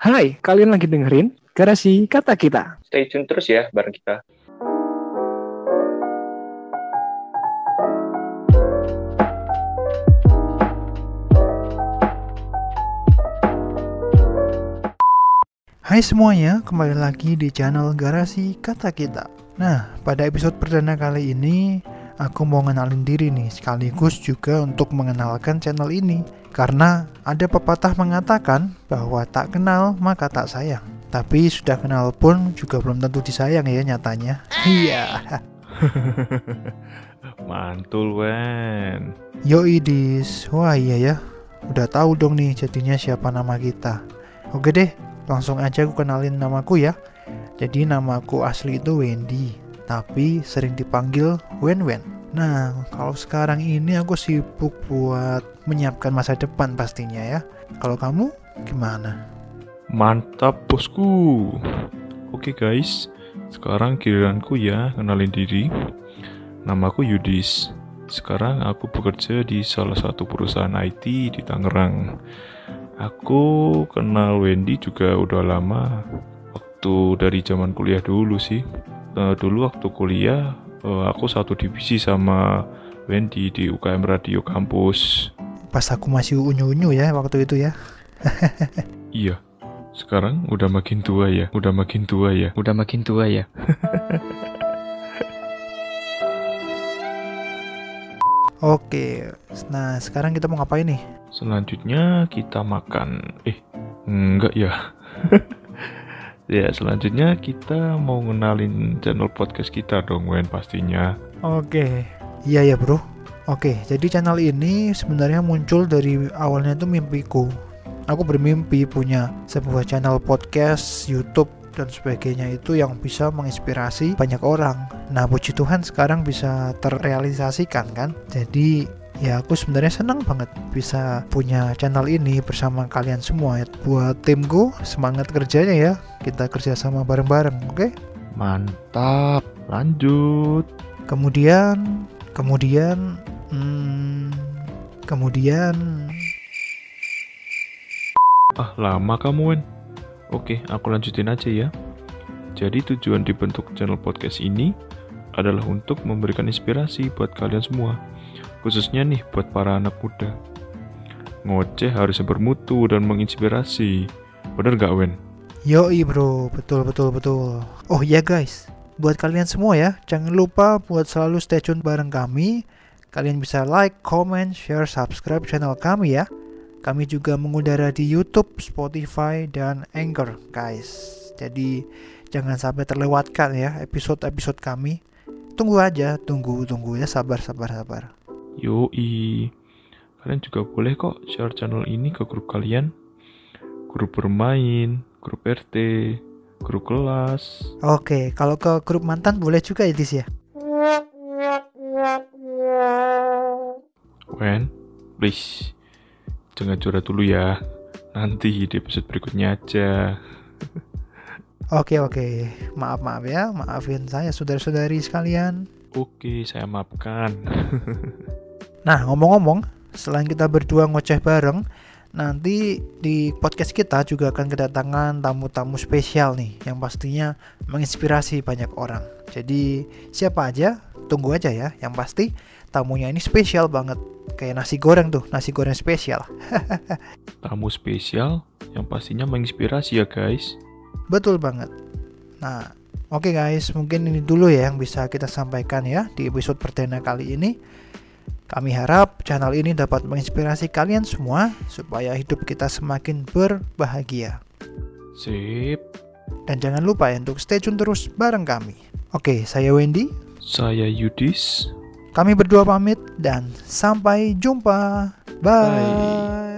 Hai, kalian lagi dengerin Garasi Kata Kita. Stay tune terus ya bareng kita. Hai semuanya, kembali lagi di channel Garasi Kata Kita. Nah, pada episode perdana kali ini, aku mau ngenalin diri nih, sekaligus juga untuk mengenalkan channel ini. Karena ada pepatah mengatakan bahwa tak kenal maka tak sayang. Tapi sudah kenal pun juga belum tentu disayang ya nyatanya. Iya. Mantul, Wen. Yo Idis, wah iya ya. Udah tahu dong nih jadinya siapa nama kita. Oke deh, langsung aja aku kenalin namaku ya. Jadi namaku asli itu Wendy, tapi sering dipanggil Wen Wen. Nah, kalau sekarang ini aku sibuk buat menyiapkan masa depan pastinya ya. Kalau kamu gimana? Mantap, bosku. Oke, guys. Sekarang giliranku ya kenalin diri. Namaku Yudis. Sekarang aku bekerja di salah satu perusahaan IT di Tangerang. Aku kenal Wendy juga udah lama. Waktu dari zaman kuliah dulu sih. Uh, dulu waktu kuliah uh, aku satu divisi sama Wendy di UKM Radio Kampus. Pas aku masih unyu-unyu ya waktu itu ya. Iya. Sekarang udah makin tua ya, udah makin tua ya, udah makin tua ya. Oke, nah sekarang kita mau ngapain nih? Selanjutnya kita makan. Eh, enggak ya. ya, selanjutnya kita mau ngenalin channel podcast kita dong, Wen pastinya. Oke, iya ya bro. Oke, jadi channel ini sebenarnya muncul dari awalnya itu mimpiku. Aku bermimpi punya sebuah channel podcast, YouTube, dan sebagainya itu yang bisa menginspirasi banyak orang. Nah, puji Tuhan sekarang bisa terrealisasikan kan. Jadi ya aku sebenarnya senang banget bisa punya channel ini bersama kalian semua. Buat timku semangat kerjanya ya. Kita kerja sama bareng-bareng, oke? Okay? Mantap. Lanjut. Kemudian, kemudian, hmm, kemudian. Ah, lama kamu, Wen. Oke, aku lanjutin aja ya. Jadi tujuan dibentuk channel podcast ini adalah untuk memberikan inspirasi buat kalian semua. Khususnya nih buat para anak muda. Ngoceh harus bermutu dan menginspirasi. Bener gak, Wen? Yoi bro, betul betul betul. Oh iya guys, buat kalian semua ya, jangan lupa buat selalu stay tune bareng kami. Kalian bisa like, comment, share, subscribe channel kami ya. Kami juga mengudara di YouTube, Spotify, dan Anchor, guys. Jadi jangan sampai terlewatkan ya episode-episode kami. Tunggu aja, tunggu, tunggu ya, sabar, sabar, sabar. Yoi, kalian juga boleh kok share channel ini ke grup kalian, grup bermain, grup RT, grup kelas. Oke, kalau ke grup mantan boleh juga ya, Dis ya? Wen, please jangan curhat dulu ya. Nanti di episode berikutnya aja. Oke oke, maaf maaf ya, maafin saya saudara-saudari sekalian. Oke, saya maafkan. nah ngomong-ngomong, selain kita berdua ngoceh bareng, nanti di podcast kita juga akan kedatangan tamu-tamu spesial nih, yang pastinya menginspirasi banyak orang. Jadi siapa aja, tunggu aja ya. Yang pasti tamunya ini spesial banget kayak nasi goreng tuh, nasi goreng spesial. Tamu spesial yang pastinya menginspirasi ya guys. Betul banget. Nah, oke okay guys, mungkin ini dulu ya yang bisa kita sampaikan ya di episode perdana kali ini. Kami harap channel ini dapat menginspirasi kalian semua supaya hidup kita semakin berbahagia. Sip. Dan jangan lupa ya untuk stay tune terus bareng kami. Oke, saya Wendy. Saya Yudis. Kami berdua pamit dan sampai jumpa. Bye. Bye.